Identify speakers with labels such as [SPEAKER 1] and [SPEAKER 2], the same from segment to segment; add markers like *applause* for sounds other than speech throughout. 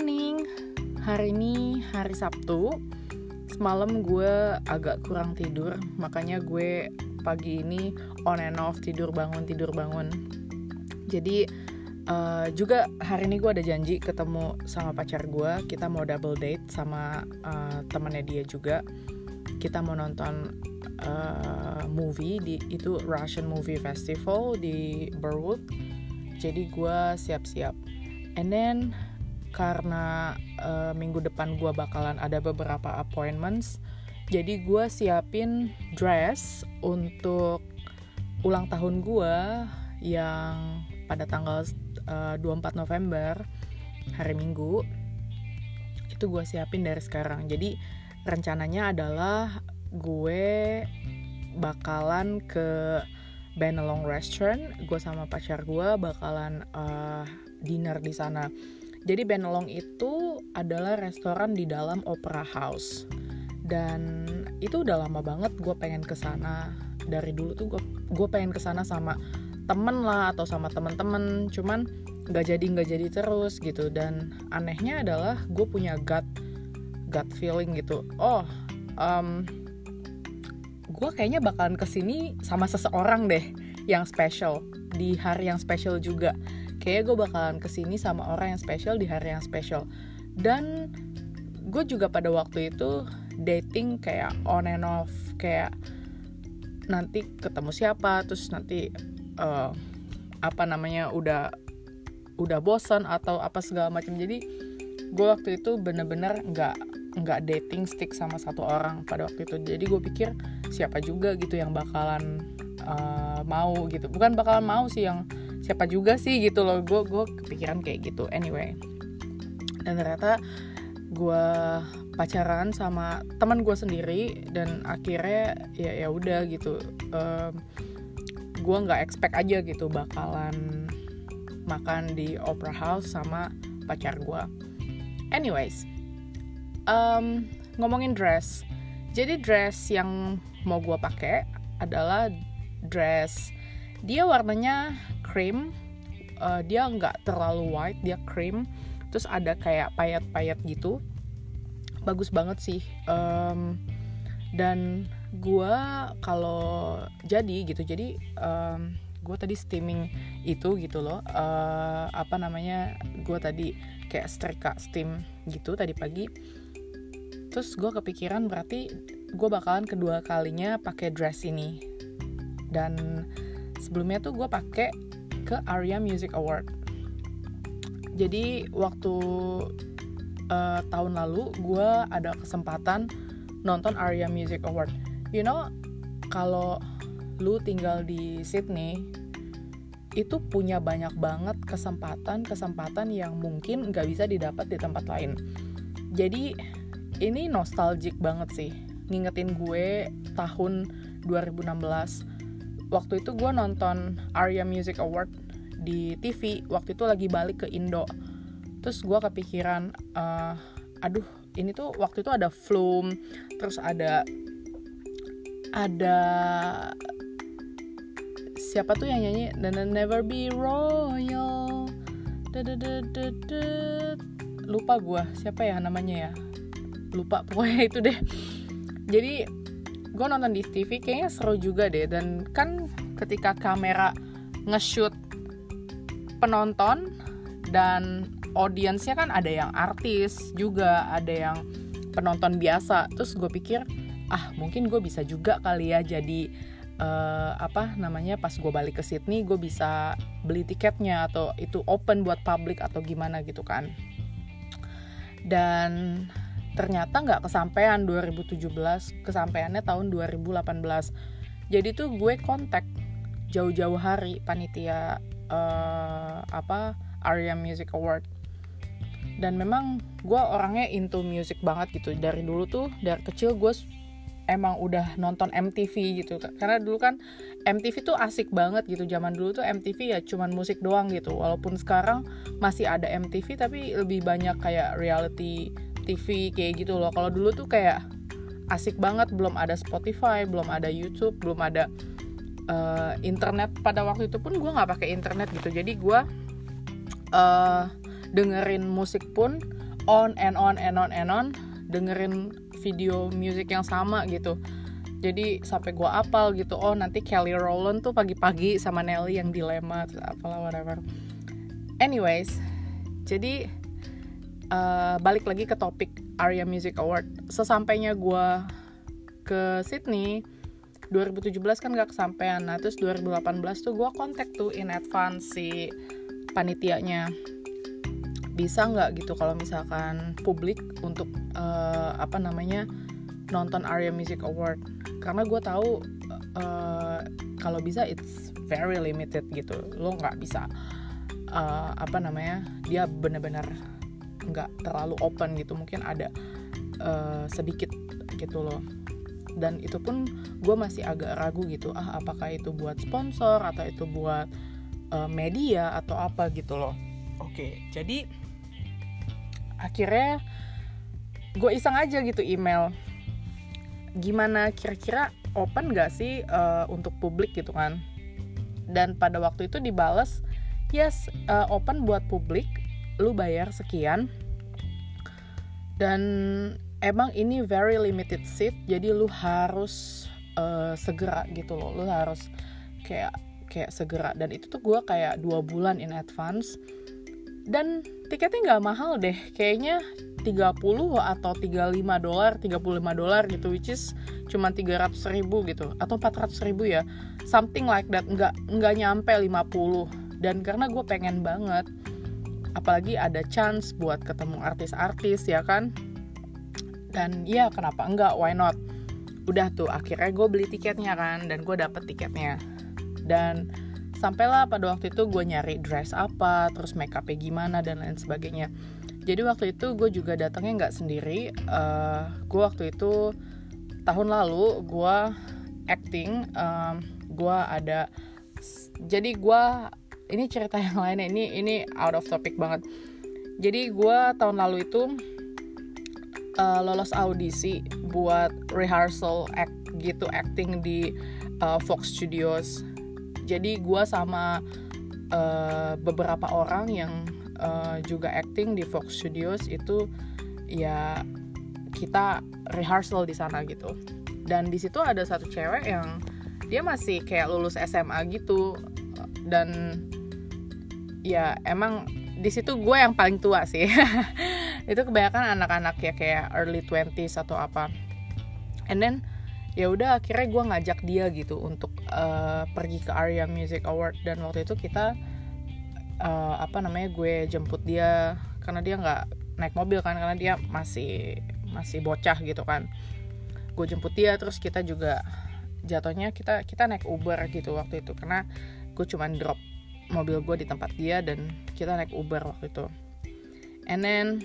[SPEAKER 1] morning. Hari ini hari Sabtu. Semalam gue agak kurang tidur, makanya gue pagi ini on and off tidur bangun tidur bangun. Jadi uh, juga hari ini gue ada janji ketemu sama pacar gue. Kita mau double date sama uh, temennya dia juga. Kita mau nonton uh, movie di itu Russian Movie Festival di Burwood. Jadi gue siap-siap. And then karena uh, minggu depan gue bakalan ada beberapa appointments jadi gue siapin dress untuk ulang tahun gue yang pada tanggal uh, 24 November hari Minggu. Itu gue siapin dari sekarang. Jadi rencananya adalah gue bakalan ke Benelong Restaurant. Gue sama pacar gue bakalan uh, dinner di sana jadi Benelong itu adalah restoran di dalam Opera House. Dan itu udah lama banget gue pengen ke sana. Dari dulu tuh gue pengen ke sana sama temen lah atau sama temen-temen. Cuman nggak jadi nggak jadi terus gitu. Dan anehnya adalah gue punya gut gut feeling gitu. Oh, um, gue kayaknya bakalan ke sini sama seseorang deh yang special di hari yang special juga kayak gue bakalan ke sini sama orang yang spesial di hari yang spesial. Dan gue juga pada waktu itu dating kayak on and off kayak nanti ketemu siapa terus nanti uh, apa namanya udah udah bosan atau apa segala macam. Jadi gue waktu itu bener-bener nggak nggak dating stick sama satu orang pada waktu itu. Jadi gue pikir siapa juga gitu yang bakalan uh, mau gitu. Bukan bakalan mau sih yang siapa juga sih gitu loh. Gue gue kepikiran kayak gitu. Anyway. Dan ternyata gue pacaran sama teman gue sendiri dan akhirnya ya ya udah gitu. Um, gue nggak expect aja gitu bakalan makan di opera house sama pacar gue anyways um, ngomongin dress. Jadi dress yang mau gue pakai adalah dress dia warnanya cream uh, dia nggak terlalu white dia cream. Terus ada kayak payet-payet gitu. Bagus banget sih um, dan gue kalau jadi gitu jadi um, gue tadi steaming itu gitu loh uh, apa namanya gue tadi kayak setrika steam gitu tadi pagi. Terus gue kepikiran berarti gue bakalan kedua kalinya pakai dress ini. Dan sebelumnya tuh gue pakai ke Aria Music Award. Jadi waktu uh, tahun lalu gue ada kesempatan nonton Aria Music Award. You know kalau lu tinggal di Sydney itu punya banyak banget kesempatan-kesempatan yang mungkin nggak bisa didapat di tempat lain. Jadi ini nostalgic banget sih, ngingetin gue tahun 2016 waktu itu gue nonton Arya Music Award di TV waktu itu lagi balik ke Indo. Terus gue kepikiran uh, aduh ini tuh waktu itu ada Flume terus ada ada siapa tuh yang nyanyi? Dan never be royal. Lupa gue siapa ya namanya ya. Lupa pokoknya *laughs* itu deh. Jadi gue nonton di TV kayaknya seru juga deh. Dan kan ketika kamera nge-shoot penonton dan audiensnya kan ada yang artis juga ada yang penonton biasa. Terus gue pikir ah mungkin gue bisa juga kali ya jadi uh, apa namanya pas gue balik ke Sydney gue bisa beli tiketnya atau itu open buat publik atau gimana gitu kan. Dan ternyata nggak kesampaian 2017 kesampaiannya tahun 2018 jadi tuh gue kontak jauh-jauh hari panitia uh, apa Arya Music Award. Dan memang gue orangnya into music banget gitu. Dari dulu tuh dari kecil gue emang udah nonton MTV gitu. Karena dulu kan MTV tuh asik banget gitu. Zaman dulu tuh MTV ya cuman musik doang gitu. Walaupun sekarang masih ada MTV tapi lebih banyak kayak reality TV kayak gitu loh. Kalau dulu tuh kayak asik banget belum ada Spotify belum ada YouTube belum ada uh, internet. Pada waktu itu pun gue nggak pakai internet gitu. Jadi gue uh, dengerin musik pun on and on and on and on dengerin video music yang sama gitu. Jadi sampai gue apal gitu oh nanti Kelly Rowland tuh pagi-pagi sama Nelly yang dilema apalah whatever. Anyways jadi uh, balik lagi ke topik Aria Music Award. Sesampainya gue ke Sydney 2017 kan gak kesampaian. Nah terus 2018 tuh gue kontak tuh in advance si panitianya. Bisa nggak gitu kalau misalkan publik untuk uh, apa namanya nonton Aria Music Award? Karena gue tahu uh, kalau bisa it's very limited gitu. Lo nggak bisa uh, apa namanya dia bener-bener nggak terlalu open gitu mungkin ada uh, sedikit gitu loh. Dan itu pun gue masih agak ragu gitu ah apakah itu buat sponsor atau itu buat uh, media atau apa gitu loh. Oke jadi akhirnya gue iseng aja gitu email. Gimana kira-kira open gak sih uh, untuk publik gitu kan? Dan pada waktu itu dibales yes uh, open buat publik lu bayar sekian dan emang ini very limited seat jadi lu harus uh, segera gitu loh. Lu harus kayak kayak segera. Dan itu tuh gue kayak dua bulan in advance. Dan tiketnya nggak mahal deh. Kayaknya 30 atau 35 dolar 35 dolar gitu which is cuma 300 ribu gitu. Atau 400 ribu ya. Something like that. Nggak nggak nyampe 50 dan karena gue pengen banget apalagi ada chance buat ketemu artis-artis ya kan? Dan ya kenapa enggak? Why not? Udah tuh akhirnya gue beli tiketnya kan dan gue dapet tiketnya. Dan sampailah pada waktu itu gue nyari dress apa terus make upnya gimana dan lain sebagainya. Jadi waktu itu gue juga datangnya nggak sendiri. Uh, gue waktu itu tahun lalu gue acting um, gue ada jadi gue ini cerita yang lain ini ini out of topic banget. Jadi gue tahun lalu itu uh, lolos audisi buat rehearsal act gitu acting di uh, Fox Studios. Jadi gue sama uh, beberapa orang yang uh, juga acting di Fox Studios itu ya kita rehearsal di sana gitu. Dan di situ ada satu cewek yang dia masih kayak lulus SMA gitu. Dan ya emang di situ gue yang paling tua sih. *laughs* Itu kebanyakan anak-anak ya kayak early 20s atau apa. And then ya udah akhirnya gue ngajak dia gitu untuk uh, pergi ke Arya Music Award. Dan waktu itu kita uh, apa namanya gue jemput dia. Karena dia nggak naik mobil kan karena dia masih masih bocah gitu kan. Gue jemput dia terus kita juga jatuhnya kita kita naik Uber gitu waktu itu. Karena gue cuma drop mobil gue di tempat dia dan kita naik Uber waktu itu. And then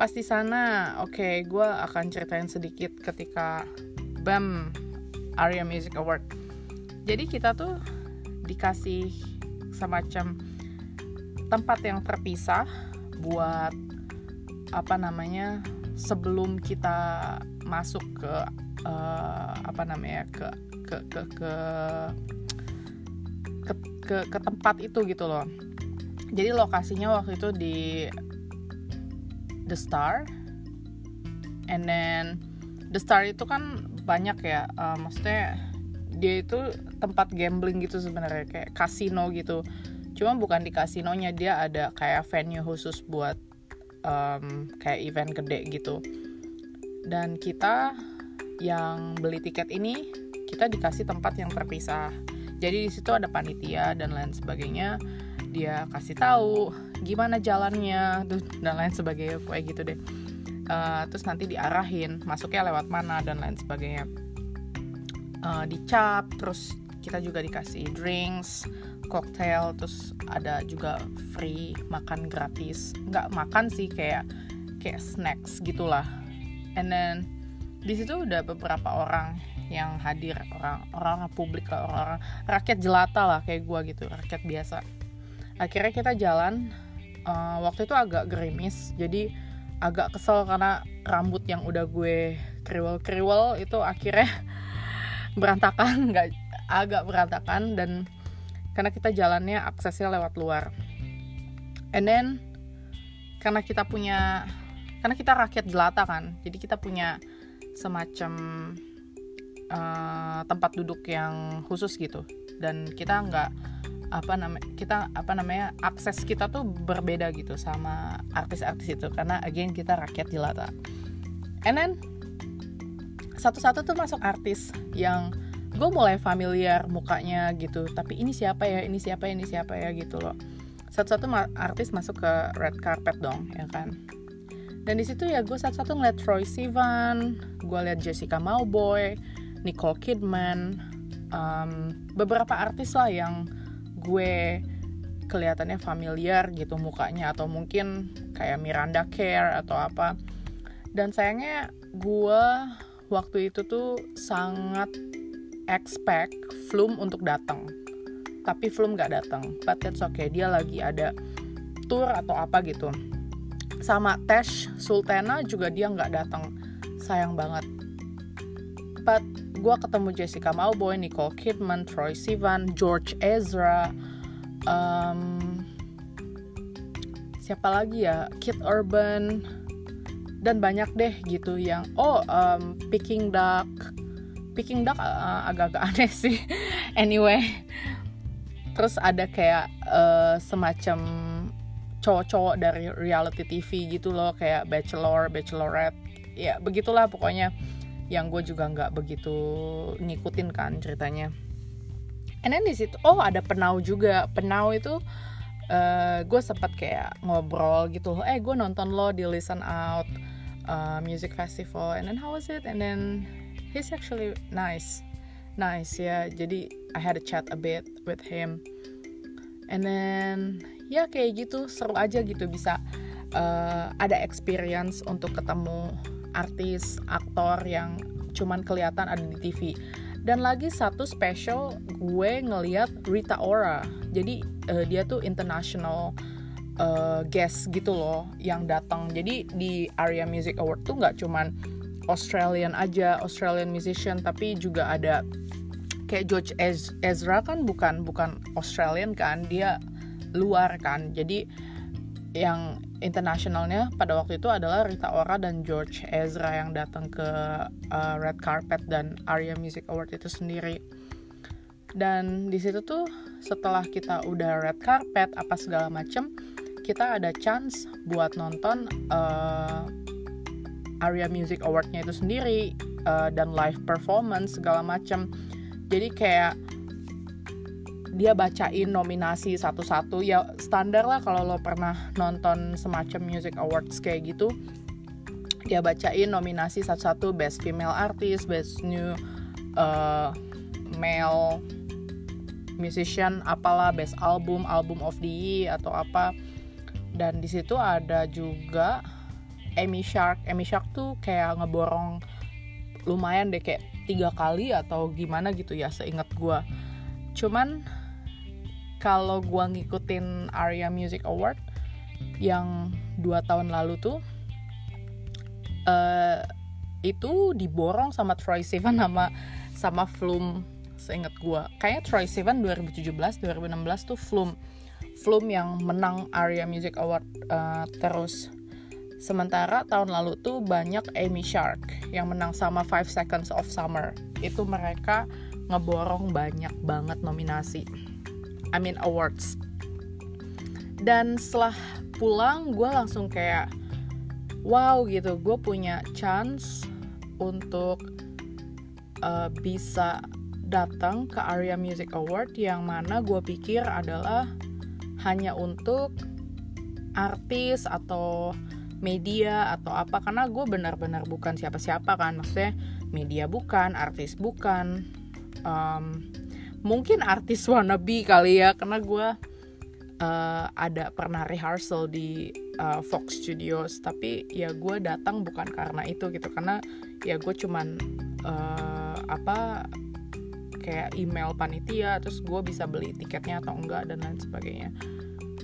[SPEAKER 1] pas di sana oke okay, gue akan ceritain sedikit ketika BAM Aria Music Award. Jadi kita tuh dikasih semacam tempat yang terpisah buat apa namanya sebelum kita masuk ke uh, apa namanya ke ke ke ke ke, ke, tempat itu gitu loh. Jadi lokasinya waktu itu di The Star. And then The Star itu kan banyak ya uh, maksudnya dia itu tempat gambling gitu sebenarnya kayak kasino gitu. Cuma bukan di kasinonya dia ada kayak venue khusus buat um, kayak event gede gitu. Dan kita yang beli tiket ini kita dikasih tempat yang terpisah jadi di situ ada panitia dan lain sebagainya. Dia kasih tahu gimana jalannya dan lain sebagainya kayak gitu deh. Uh, terus nanti diarahin masuknya lewat mana dan lain sebagainya. Uh, dicap terus kita juga dikasih drinks cocktail terus ada juga free makan gratis. Nggak makan sih kayak kayak snacks gitulah. And then di situ udah beberapa orang yang hadir orang orang publik orang, orang rakyat jelata lah kayak gue gitu rakyat biasa. Akhirnya kita jalan uh, waktu itu agak gerimis jadi agak kesel karena rambut yang udah gue kriwel-kriwel itu akhirnya *laughs* berantakan nggak agak berantakan dan karena kita jalannya aksesnya lewat luar. And then karena kita punya karena kita rakyat jelata kan jadi kita punya semacam uh, tempat duduk yang khusus gitu. Dan kita nggak apa namanya kita apa namanya akses kita tuh berbeda gitu sama artis-artis itu. Karena again kita rakyat jelata and then satu-satu tuh masuk artis yang gue mulai familiar mukanya gitu. Tapi ini siapa ya ini siapa ya ini siapa ya gitu loh. Satu-satu artis masuk ke red carpet dong ya kan? Dan di situ ya gue satu-satu ngeliat Troy Sivan gue liat Jessica Mauboy Nicole Kidman um, beberapa artis lah yang gue kelihatannya familiar gitu mukanya atau mungkin kayak Miranda Kerr atau apa. Dan sayangnya gue waktu itu tuh sangat expect Flum untuk datang. Tapi Flum gak datang. But that's okay dia lagi ada tour atau apa gitu. Sama Tesh Sultana juga dia nggak datang. Sayang banget but gue ketemu Jessica Mauboy, Nicole Kidman, Troy Sivan, George Ezra, um, siapa lagi ya, Kid Urban, dan banyak deh gitu yang oh um, Peking Duck, Peking Duck uh, agak-agak *laughs* aneh sih. anyway, terus ada kayak uh, semacam cowok-cowok dari reality TV gitu loh kayak Bachelor, Bachelorette, ya begitulah pokoknya yang gue juga nggak begitu ngikutin kan ceritanya. And then di situ oh ada penau juga. Penau itu uh, gue sempat kayak ngobrol gitu eh gue nonton lo di Listen Out uh, Music Festival and then how was it? And then he's actually nice. Nice ya. Yeah. jadi I had a chat a bit with him. And then ya kayak gitu. Seru aja gitu bisa uh, ada experience untuk ketemu artis aktor yang cuman kelihatan ada di TV dan lagi satu special gue ngeliat Rita Ora. Jadi uh, dia tuh international uh, guest gitu loh yang datang. Jadi di Area Music Award tuh nggak cuman Australian aja Australian musician tapi juga ada kayak George Ezra kan bukan bukan Australian kan dia luar kan. Jadi yang internasionalnya pada waktu itu adalah Rita Ora dan George Ezra yang datang ke uh, red carpet dan Aria Music Award itu sendiri. Dan di situ tuh setelah kita udah red carpet apa segala macem, kita ada chance buat nonton uh, Aria Music Awardnya itu sendiri uh, dan live performance segala macem. Jadi kayak dia bacain nominasi satu-satu. Ya standar lah kalau lo pernah nonton semacam music awards kayak gitu. Dia bacain nominasi satu-satu best female artist best new uh, male musician apalah best album album of the year atau apa. Dan di situ ada juga Amy Shark. Amy Shark tuh kayak ngeborong lumayan deh kayak tiga kali atau gimana gitu ya seingat gue cuman kalau gue ngikutin Aria Music Award yang dua tahun lalu tuh uh, itu diborong sama Troy Sivan sama sama Flume seingat gue kayaknya Troy Sivan 2017 2016 tuh Flume Flume yang menang Aria Music Award uh, terus. Sementara tahun lalu tuh banyak Amy Shark yang menang sama Five Seconds of Summer. Itu mereka ngeborong banyak banget nominasi I mean awards. Dan setelah pulang gue langsung kayak wow gitu. Gue punya chance untuk uh, bisa datang ke Area Music Award yang mana gue pikir adalah hanya untuk artis atau media atau apa. Karena gue benar-benar bukan siapa-siapa kan. Maksudnya media bukan artis bukan. Um, mungkin artis wannabe kali ya karena gue uh, ada pernah rehearsal di uh, Fox Studios. Tapi ya gue datang bukan karena itu gitu karena ya gue cuman uh, apa kayak email panitia terus gue bisa beli tiketnya atau enggak dan lain sebagainya.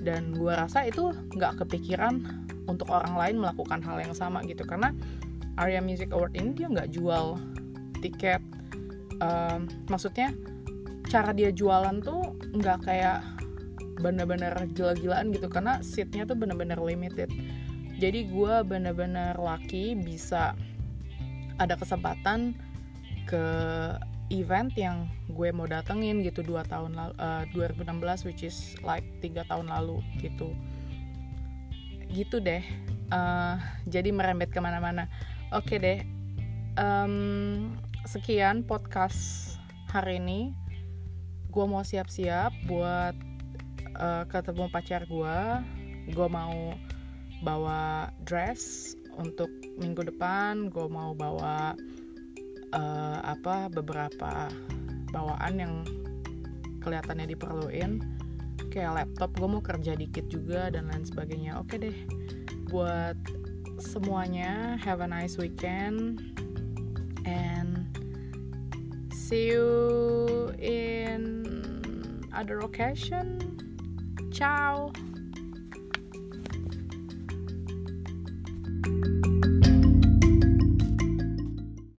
[SPEAKER 1] Dan gue rasa itu nggak kepikiran untuk orang lain melakukan hal yang sama gitu karena Arya Music Award ini dia nggak jual tiket um, maksudnya cara dia jualan tuh nggak kayak bener-bener gila-gilaan gitu karena seatnya tuh bener-bener limited. Jadi gue bener-bener lucky bisa ada kesempatan ke event yang gue mau datengin gitu dua tahun lalu uh, 2016 which is like tiga tahun lalu gitu. Gitu deh. Uh, jadi merembet ke mana-mana. Oke okay deh. Um, sekian podcast hari ini gue mau siap-siap buat uh, ketemu pacar gue gue mau bawa dress untuk minggu depan. Gue mau bawa uh, apa beberapa bawaan yang kelihatannya diperluin. Kayak laptop gue mau kerja dikit juga dan lain sebagainya. Oke deh buat semuanya have a nice weekend and see you in other occasion. Ciao